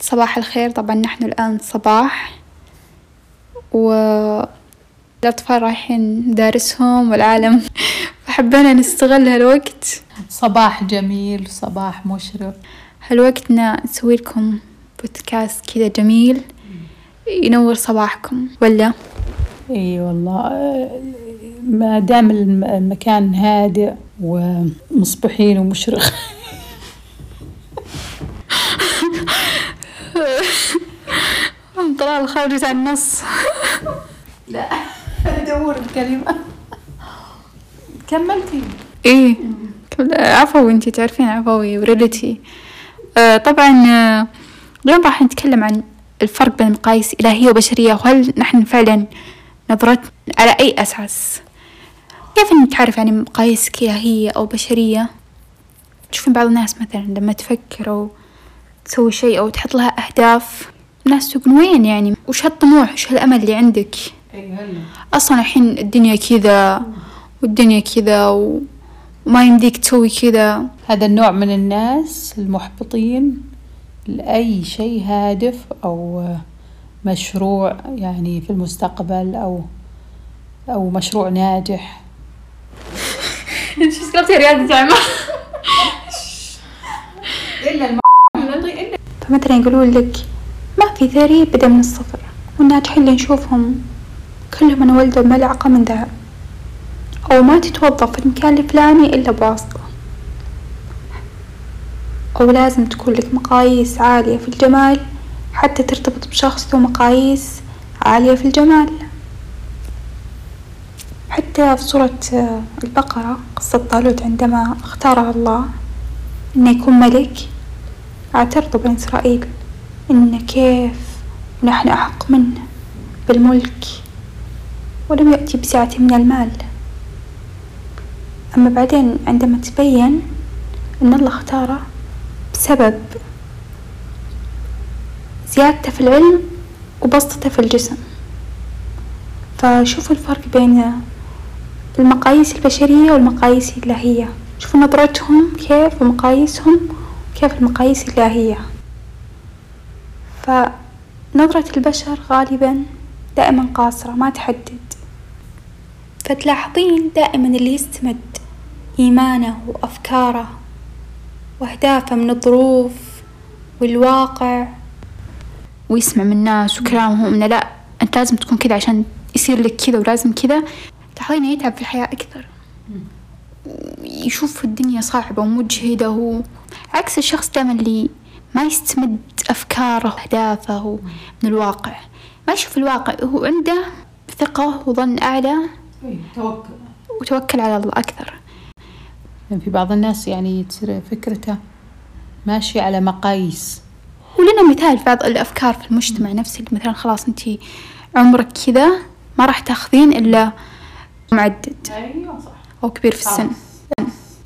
صباح الخير. طبعا نحن الآن صباح والأطفال رايحين دارسهم والعالم فحبينا نستغل هالوقت. صباح جميل صباح مشرق. هالوقتنا نسوي لكم بودكاست كذا جميل ينور صباحكم ولا؟ إي والله. ما دام المكان هادئ ومصبحين ومشرق طلال خارجة عن النص. لا ادور الكلمة. كملتي. إيه. عفوي أنتي تعرفين عفوي وريلتي آه طبعا آه اليوم راح نتكلم عن الفرق بين مقاييس إلهية وبشرية وهل نحن فعلا نظرتنا على أي أساس؟ كيف نتعرف يعني مقاييس إلهية أو بشرية؟ تشوفين بعض الناس مثلا لما تفكر أو تسوي شيء أو تحط لها أهداف الناس تقول وين يعني؟ وش هالطموح؟ وش هالأمل اللي عندك؟ أصلا الحين الدنيا كذا والدنيا كذا و... وما يمديك تسوي كذا. هذا النوع من الناس المحبطين لأي شيء هادف أو مشروع يعني في المستقبل أو أو مشروع ناجح. إيش فكرتي ريادة أعمال إلا فمثلا يقولون لك ما في ثري بدأ من الصفر والناجحين اللي نشوفهم كلهم أنا ولدوا ملعقة من ذهب. أو ما تتوظف في المكان الفلاني إلا بواسطة. أو لازم تكون لك مقاييس عالية في الجمال حتى ترتبط بشخص ذو مقاييس عالية في الجمال. حتى في سورة البقرة قصة طالوت عندما اختارها الله إنه يكون ملك اعترضوا بني إسرائيل إن كيف نحن أحق منه بالملك ولم يأتي بسعة من المال. أما بعدين عندما تبين أن الله اختاره بسبب زيادته في العلم وبسطته في الجسم. فشوفوا الفرق بين المقاييس البشرية والمقاييس الإلهية. شوفوا نظرتهم كيف ومقاييسهم كيف المقاييس الإلهية. فنظرة البشر غالبا دائما قاصرة ما تحدد. فتلاحظين دائما اللي يستمد إيمانه وأفكاره وأهدافه من الظروف والواقع. ويسمع من الناس وكلامهم إنه لا أنت لازم تكون كذا عشان يصير لك كذا ولازم كذا. تلاحظين يتعب في الحياة أكثر. يشوف الدنيا صعبة ومجهدة و... عكس الشخص دائما اللي ما يستمد أفكاره وأهدافه من الواقع. ما يشوف الواقع هو عنده ثقة وظن أعلى توكل. وتوكل على الله أكثر. يعني في بعض الناس يعني تصير فكرته ماشي على مقاييس. ولنا مثال في بعض الأفكار في المجتمع. نفسه مثلا خلاص أنت عمرك كذا ما راح تاخذين إلا معدد. أيوه صح أو كبير في السن.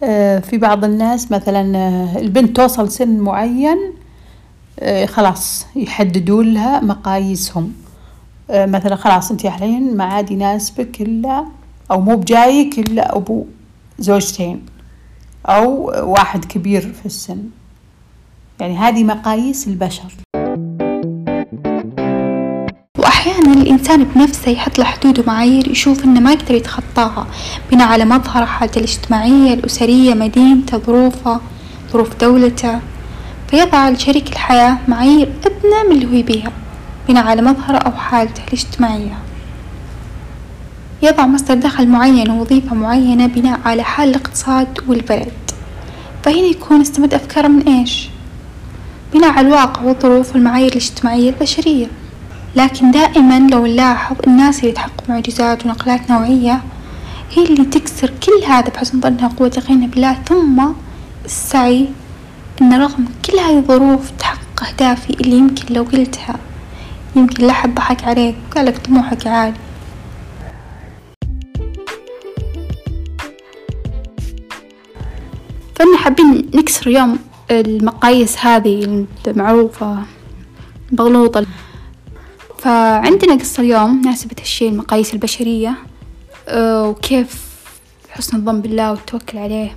آه، في بعض الناس مثلا آه، البنت توصل سن معين آه، خلاص يحددون لها مقاييسهم. مثلا خلاص أنت الحين ما عاد يناسبك إلا أو مو بجايك إلا أبو زوجتين أو واحد كبير في السن. يعني هذه مقاييس البشر. وأحيانا الإنسان بنفسه يحط له حدود ومعايير يشوف إنه ما يقدر يتخطاها بناء على مظهره حالته الاجتماعية الأسرية مدينته ظروفه ظروف دولته. فيضع لشريك الحياة معايير أدنى من اللي هو يبيها بناء على مظهره أو حالته الاجتماعية. يضع مصدر دخل معين ووظيفة معينة بناء على حال الاقتصاد والبلد. فهنا يكون استمد أفكاره من إيش؟ بناء على الواقع والظروف والمعايير الاجتماعية البشرية. لكن دائما لو نلاحظ الناس اللي تحقق معجزات ونقلات نوعية هي اللي تكسر كل هذا بحسن ظنها وقوة يقينها بالله. ثم السعي إن رغم كل هذه الظروف تحقق أهدافي اللي يمكن لو قلتها يمكن لا أحد ضحك عليك وقال لك طموحك عالي. فإن حابين نكسر اليوم المقاييس هذه المعروفة مغلوطة فعندنا قصة اليوم ناسبة هالشي المقاييس البشرية آه، وكيف حسن الظن بالله والتوكل عليه.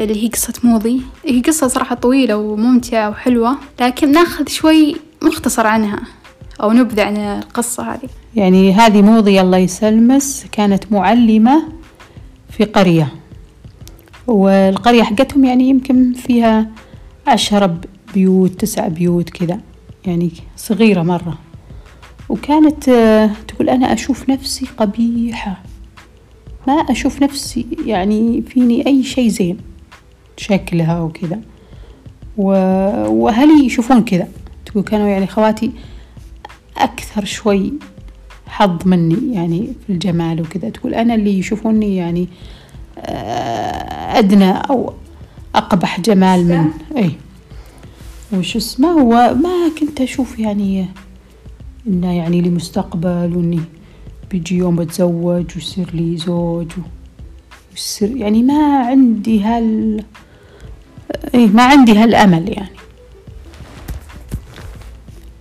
اللي هي قصة موضي. هي قصة صراحة طويلة وممتعة وحلوة لكن ناخذ شوي مختصر عنها أو نبذة عن القصة هذه. يعني هذه موضي الله يسلمس كانت معلمة في قرية. والقرية حقتهم يعني يمكن فيها عشرة بيوت تسع بيوت كذا. يعني صغيرة مرة. وكانت آه، تقول أنا أشوف نفسي قبيحة. ما أشوف نفسي يعني فيني أي شيء زين شكلها وكذا. وأهلي يشوفون كذا؟ تقول كانوا يعني خواتي أكثر شوي حظ مني يعني في الجمال وكذا. تقول أنا اللي يشوفوني يعني آه، أدنى أو أقبح جمال من أي. وش اسمه؟ وما كنت أشوف يعني إنه يعني لي مستقبل وإني بيجي يوم بتزوج ويصير لي زوج ويصير يعني ما عندي هال إيه ما عندي هالأمل يعني.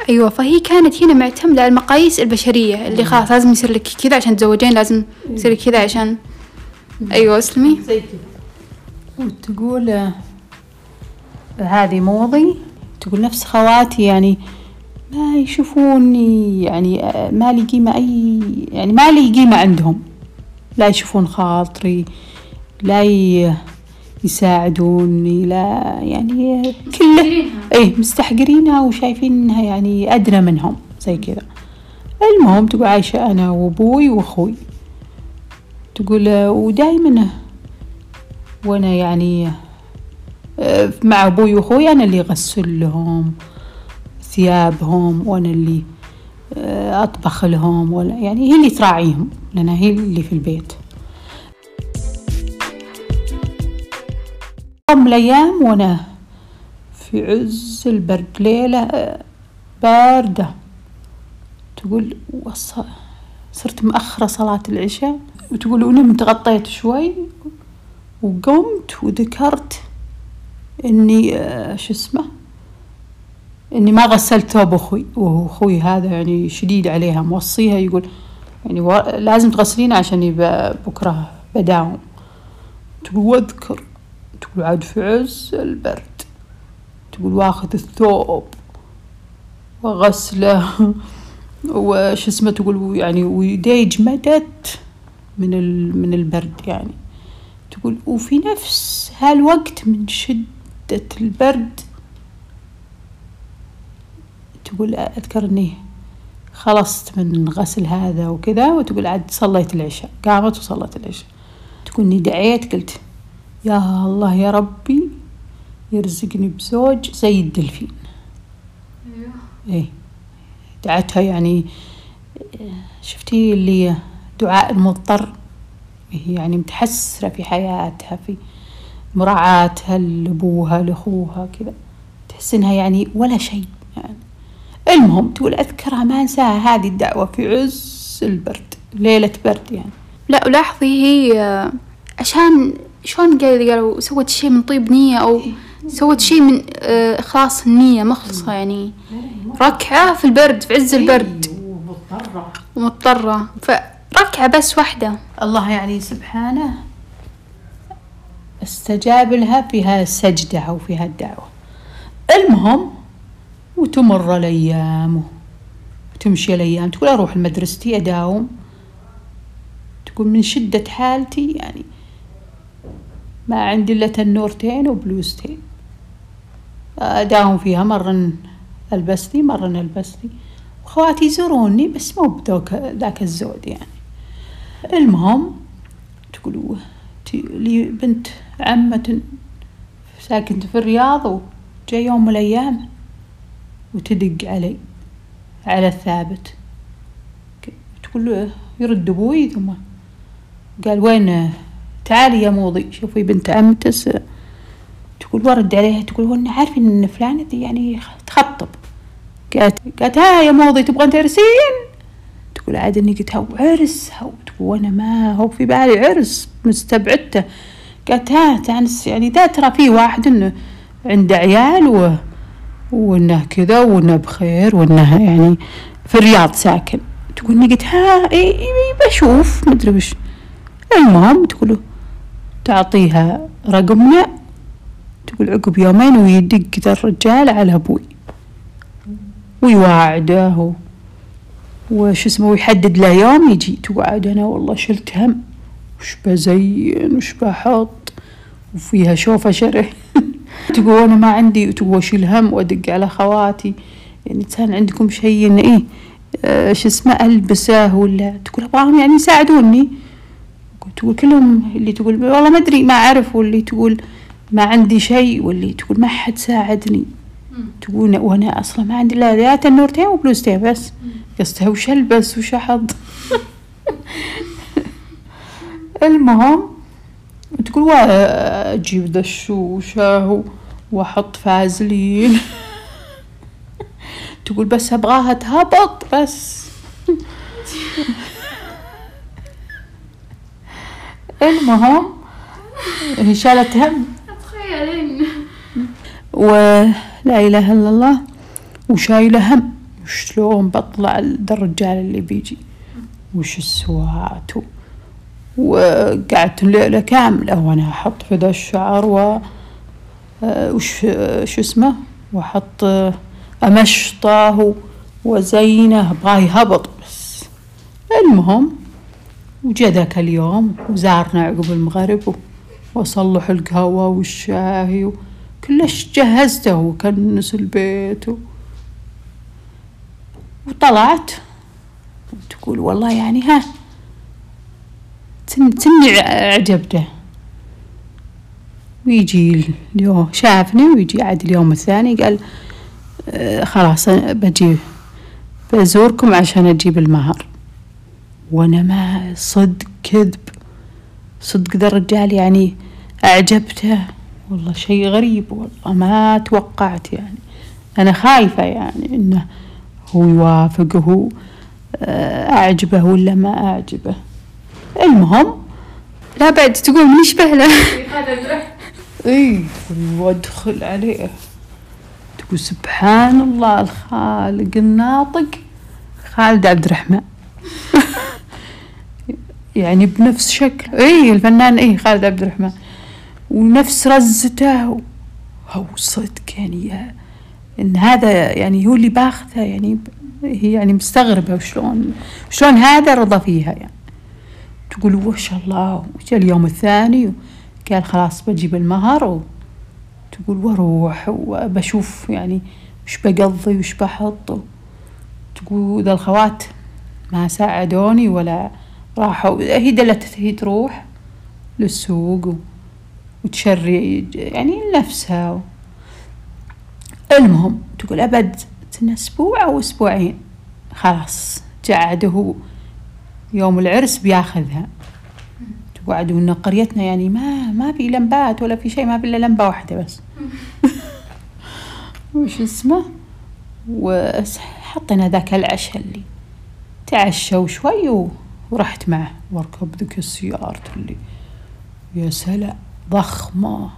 أيوة فهي كانت هنا معتمدة على المقاييس البشرية اللي خلاص لازم يصير لك كذا عشان تتزوجين لازم يصير لك كذا عشان أيوة اسلمي. زي كذا. وتقول آه، هذه موضي تقول نفس خواتي يعني يشوفوني يعني آه، ما لي قيمة أي يعني ما لي قيمة عندهم. لا يشوفون خاطري لا يساعدوني لا يعني كله. إيه مستحقرينها وشايفين انها يعني أدنى منهم زي كذا. المهم تقول عايشة أنا وأبوي وأخوي. تقول ودايما وأنا يعني آه، مع أبوي وأخوي أنا اللي اغسل لهم ثيابهم وأنا اللي آه، أطبخ لهم ولا يعني هي اللي تراعيهم لأن هي اللي في البيت. يوم الأيام وأنا في عز البرد ليلة آه، باردة. تقول صرت مأخرة صلاة العشاء وتقول ونمت غطيت شوي وقمت وذكرت إني آه، شو اسمه إني ما غسلت ثوب أخوي وأخوي هذا يعني شديد عليها موصيها يقول يعني لازم تغسلينه عشان بكرة بداوم. تقول واذكر تقول عاد في عز البرد. تقول واخذ الثوب وغسله. وش اسمه؟ تقول يعني ويدي جمدت من من البرد يعني. تقول وفي نفس هالوقت من شدة البرد تقول أذكر إني خلصت من غسل هذا وكذا وتقول عاد صليت العشاء. قامت وصلت العشاء. تقول إني دعيت قلت يا الله يا ربي يرزقني بزوج زي الدلفين. أيوه إيه. دعتها يعني شفتي اللي دعاء المضطر؟ هي يعني متحسرة في حياتها في مراعاتها لأبوها لأخوها كذا. تحس إنها يعني ولا شيء يعني المهم تقول أذكرها ما أنساها هذه الدعوة في عز البرد ليلة برد يعني. لا ولاحظي هي عشان شلون قالوا سوت شيء من طيب نية أو سوت شيء من آه، إخلاص النية مخلصة يعني. ركعة في البرد في عز البرد. ومضطرة. ومضطرة. فركعة بس واحدة. الله يعني سبحانه استجاب لها في هالسجدة أو في هالدعوة المهم وتمر الأيام. وتمشي الأيام. تقول أروح لمدرستي أداوم. تقول من شدة حالتي يعني ما عندي إلا تنورتين وبلوزتين. أداوم فيها. مرة ألبس لي مرة ألبس لي وخواتي يزوروني بس مو بذاك ذاك الزود يعني. المهم تقولوا لي بنت عمة ساكنة في الرياض وجاي يوم من الأيام. وتدق علي على الثابت. تقول له يرد أبوي ثم قال وين؟ تعالي يا موضي شوفي بنت عمتس تقول ورد عليها تقول وأنا عارفين إن فلانة دي يعني تخطب. قالت قالت ها يا موضي تبغين ترسين تقول عاد إني قلت هو عرس هو تقول وأنا ما هو في بالي عرس مستبعدته. قالت ها تانس يعني دا ترى في واحد إنه عنده عيال و وإنه كذا وإنه بخير وإنه يعني في الرياض ساكن. تقول قلت ها إي, إي بشوف مدري وش. المهم تقول تعطيها رقمنا. تقول عقب يومين ويدق ذا الرجال على أبوي. ويواعده وش اسمه ويحدد له يوم يجي. تقعد أنا والله شلت هم. وش بزين وش بحط. وفيها شوفة شره تقول أنا ما عندي تقول أشيل هم وأدق على خواتي. يعني كان عندكم شيء إن إيه آه، شو اسمه ألبسه ولا تقول أبغاهم يعني يساعدوني. تقول كلهم اللي تقول والله ما أدري ما أعرف واللي تقول ما عندي شيء واللي تقول ما حد ساعدني. تقول وأنا أصلا ما عندي الا ذات النورتين وبلوزتين بس. قصتها وش ألبس وش أحط. المهم تقول أجيب ذا الشوشة واحط فازلين. تقول بس أبغاها تهبط بس. المهم هي شالت هم. تخيلين ولا إله إلا الله وشايلة هم. شلون بطلع الرجال اللي بيجي؟ وش السوات وقعدت الليلة كاملة وأنا أحط في ذا الشعر و آه، وش شو اسمه؟ وأحط آه، أمشطه وزينه أبغاه يهبط بس. المهم وجا ذاك اليوم وزارنا عقب المغرب وأصلح القهوة والشاي كلش جهزته وكنس البيت و... وطلعت. وتقول والله يعني ها تني عجبته. ويجي اليوم شافني ويجي عاد اليوم الثاني قال آه خلاص بجي بزوركم عشان أجيب المهر. وأنا ما صدق كذب. صدق ذا الرجال يعني أعجبته. والله شيء غريب والله ما توقعت يعني. أنا خايفة يعني إنه هو يوافق وهو آه، أعجبه ولا ما أعجبه. المهم لا بعد تقول من يشبه له اي وادخل عليه. تقول سبحان الله الخالق الناطق خالد عبد الرحمن. يعني بنفس شكل. إي الفنان إي خالد عبد الرحمن. ونفس رزته. هو صدق يعني إن هذا يعني هو اللي باخذه يعني هي يعني مستغربة وشلون شلون هذا رضى فيها يعني. تقول ما شاء الله؟ وجا اليوم الثاني؟ قال خلاص بجيب المهر. تقول وأروح وبشوف يعني وش بقضي وش بحط. تقول ذا الخوات ما ساعدوني ولا راحوا. هي دلت هي تروح للسوق وتشري يعني لنفسها المهم تقول أبد أسبوع أو أسبوعين. خلاص جعد هو يوم العرس بياخذها. تقعد وإن قريتنا يعني ما ما في لمبات ولا في شيء ما في إلا لمبة واحدة بس. وش اسمه؟ وحطينا ذاك العشاء اللي تعشى شوي ورحت معه. واركب ذيك السيارة اللي يا سلام ضخمة.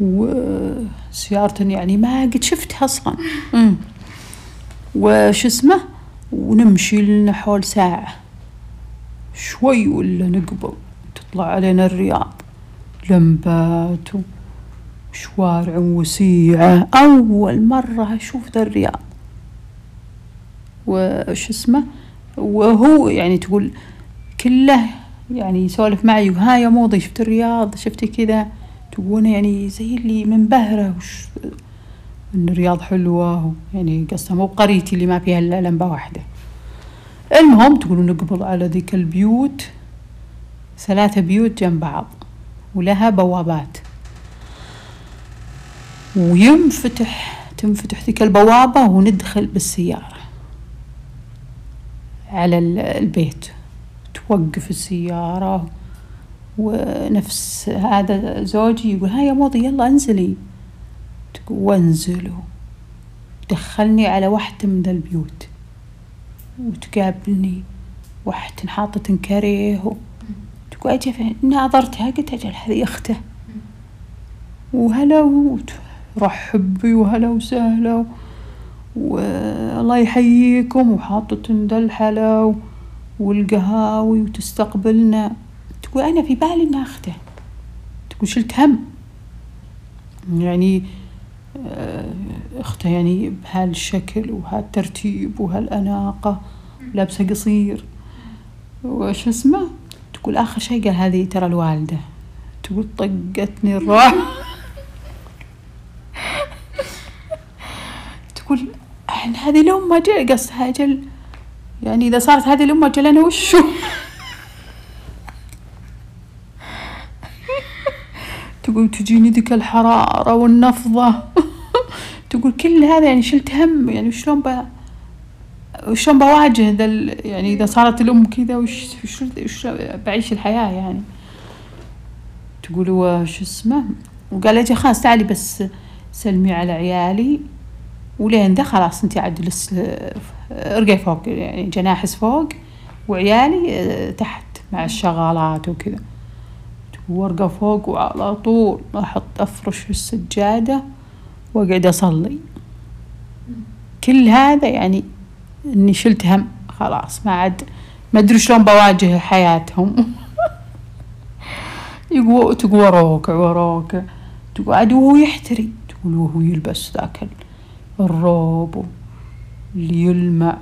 وسيارة يعني ما قد شفتها أصلا. وش اسمه؟ ونمشي لنا حول ساعة. شوي ولا نقبل؟ تطلع علينا الرياض. لمبات وشوارع وسيعة أول مرة أشوف ذا الرياض. وش اسمه؟ وهو يعني تقول كله يعني يسولف معي ها يا موضي شفت الرياض؟ شفتي كذا؟ تقول يعني زي اللي منبهرة وش؟ إن الرياض حلوة. يعني قصة مو قريتي اللي ما فيها إلا لمبة واحدة. المهم تقولوا نقبل على ذيك البيوت. ثلاثة بيوت جنب بعض ولها بوابات. وينفتح تنفتح ذيك البوابة وندخل بالسيارة. على البيت. توقف السيارة ونفس هذا زوجي يقول ها يا موضي يلا انزلي. وانزلوا. دخلني على واحدة من البيوت. وتقابلني واحدة حاطة كريه تقول أجي ناظرتها قلت أجل هذه أخته. وهلا رحبي وهلا وسهلا والله يحييكم وحاطة الحلا والقهاوي وتستقبلنا. تقول أنا في بالي إنها أخته. تقول شلت هم؟ يعني آه، أخته يعني بهالشكل وهالترتيب وهالأناقة لابسة قصير. وش اسمه؟ تقول آخر شيء قال هذه ترى الوالدة. تقول طقتني الروح. تقول إحنا هذه الأم أجل قصدها أجل يعني إذا صارت هذه الأم أجل أنا وشو؟ تقول تجيني ذيك الحرارة والنفضة. تقول كل هذا يعني شلت هم؟ يعني شلون وشلون بواجه ذا يعني إذا صارت الأم كذا؟ وش وش وش بعيش الحياة يعني؟ تقول هو شو اسمه؟ وقال لي خلاص تعالي بس سلمي على عيالي. ولين ده خلاص أنت عاد لس ارقي فوق يعني جناحس فوق وعيالي آه، تحت مع الشغالات وكذا. وارقى فوق وعلى طول أحط أفرش السجادة. واقعد أصلي. كل هذا يعني إني شلت هم خلاص ما عاد ما أدري شلون بواجه حياتهم. يقول تقول وراك وراك تقول عاد وهو يحتري. تقول وهو يلبس ذاك ال- الروب اللي يلمع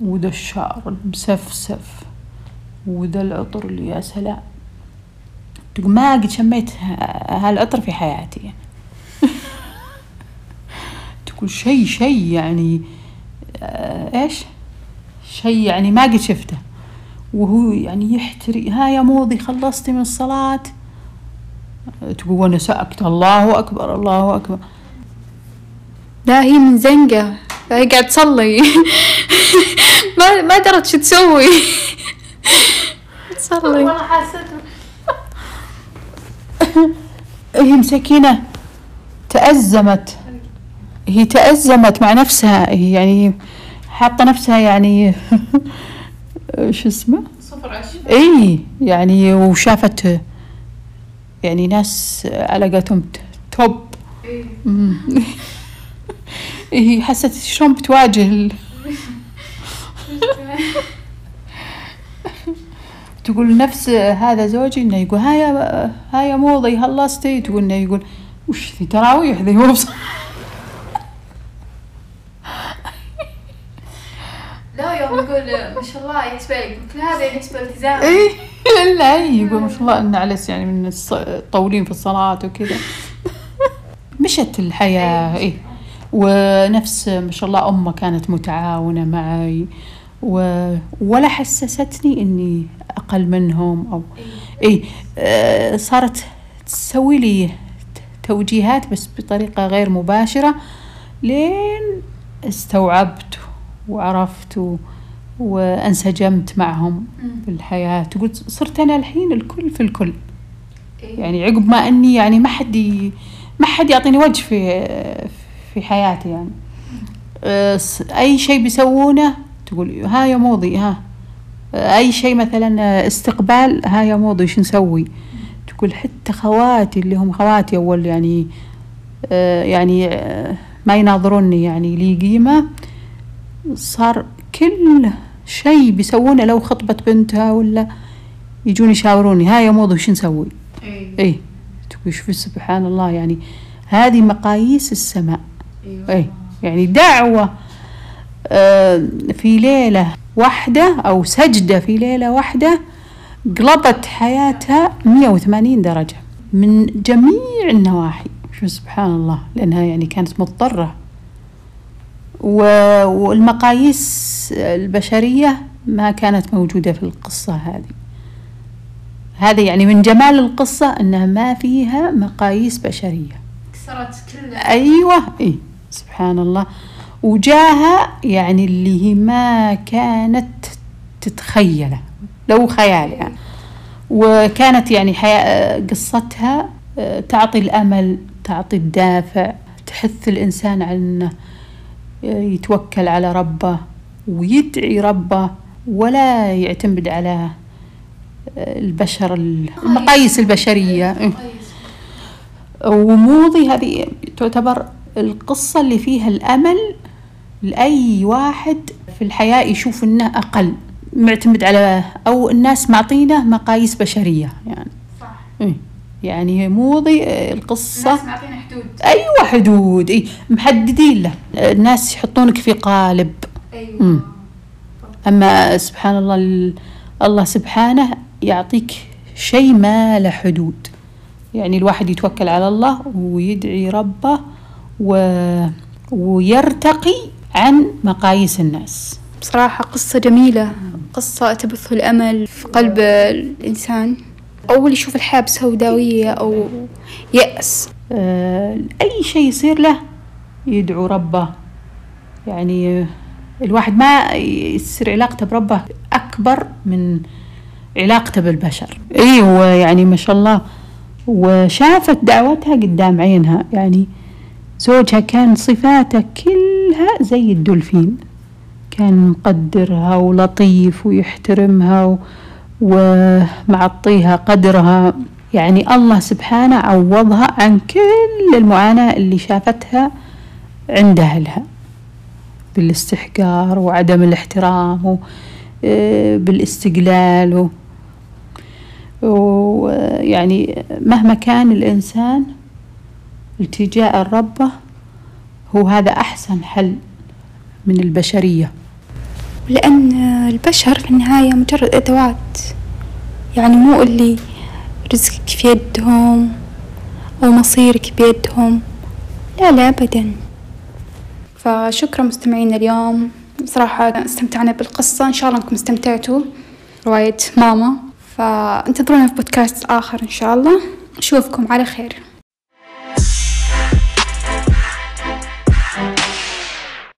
وذا الشعر المسفسف وذا العطر اللي يا سلام. تقول ما قد شميت هالعطر في حياتي. تقول شيء شيء يعني آه، إيش؟ شيء يعني ما قد شفته. وهو يعني يحتري ها يا موضي خلصتي من الصلاة؟ تقول وأنا سأكت الله أكبر الله أكبر. لا هي من زنقة. هي قاعد تصلي. ما ما درت شو تسوي. تصلي. حسيت. هي مسكينة تأزمت. هي تأزمت مع نفسها هي يعني حاطة نفسها يعني شو اسمه؟ صفر عشر إي يعني وشافت يعني ناس على قولتهم توب. هي حست شلون بتواجه ال... تقول نفس هذا زوجي إنه يقول ها يا ها يا موضي خلصتي تقول إنه يقول وش ذي تراويح ذي؟ مو يقول ما شاء الله يحسب لك قلت له هذا يحسب التزام. اي لا هي يقول ما شاء الله إن علس يعني من الص- طولين في الصلاة وكذا. مشت الحياة اي ونفس ما شاء الله أمه كانت متعاونة معي و... ولا حسستني إني أقل منهم أو إي آه، صارت تسوي لي توجيهات بس بطريقة غير مباشرة لين استوعبت وعرفت و... وأنسجمت معهم في الحياة. تقول صرت أنا الحين الكل في الكل. يعني عقب ما إني يعني ما حد ما حد يعطيني وجه في في حياتي يعني. أه، أي شيء بيسوونه تقول ها يا موضي ها. أه، أي شيء مثلا استقبال ها يا موضي شو نسوي؟ تقول حتى خواتي اللي هم خواتي أول يعني أه، يعني أه، ما يناظروني يعني لي قيمة صار كل شيء بيسوونه لو خطبت بنتها ولا يجون يشاوروني ها يا موضي وش نسوي؟ اي تقول شوفي سبحان الله يعني هذه مقاييس السماء. اي يعني دعوة آه، في ليلة واحدة أو سجدة في ليلة واحدة قلبت حياتها 180 درجة من جميع النواحي. شو سبحان الله لأنها يعني كانت مضطرة. والمقاييس البشرية ما كانت موجودة في القصة هذه. هذا يعني من جمال القصة أنها ما فيها مقاييس بشرية. كسرت كل أيوة إيه سبحان الله وجاها يعني اللي هي ما كانت تتخيله لو خيال يعني وكانت يعني حياة قصتها آه، تعطي الأمل تعطي الدافع تحث الإنسان على أنه آه، يتوكل على ربه. ويدعي ربه ولا يعتمد على آه، البشر المقاييس البشرية. إيه. وموضي هذه تعتبر القصة اللي فيها الأمل لأي واحد في الحياة يشوف إنه أقل معتمد على أو الناس معطينه مقاييس بشرية يعني. صح. إيه. يعني مو ضي القصة. الناس معطينا حدود. أيوة حدود. إيه. محددين له. الناس يحطونك في قالب. أيوه. مم. أما سبحان الله ال- الله سبحانه يعطيك شيء ما له حدود. يعني الواحد يتوكل على الله ويدعي ربه و... ويرتقي عن مقاييس الناس. بصراحة قصة جميلة. قصة تبث الأمل في قلب الإنسان. أول يشوف الحياة بسوداوية أو يأس. آه، أي شيء يصير له يدعو ربه. يعني الواحد ما يصير علاقته بربه أكبر من علاقته بالبشر. أيوة يعني ما شاء الله. وشافت دعوتها قدام عينها. يعني زوجها كان صفاته كلها زي الدولفين. كان مقدرها ولطيف ويحترمها و... ومعطيها قدرها. يعني الله سبحانه عوضها عن كل المعاناة اللي شافتها عند أهلها. بالاستحقار وعدم الاحترام آه، بالاستقلال ويعني مهما كان الإنسان التجاء ربه هو هذا أحسن حل من البشرية. لأن البشر في النهاية مجرد أدوات يعني مو اللي رزقك في يدهم أو مصيرك بيدهم لا لا أبدا. فشكرا مستمعينا اليوم. صراحة استمتعنا بالقصة. إن شاء الله أنكم استمتعتوا. رواية ماما. فانتظرونا في بودكاست آخر إن شاء الله. أشوفكم على خير.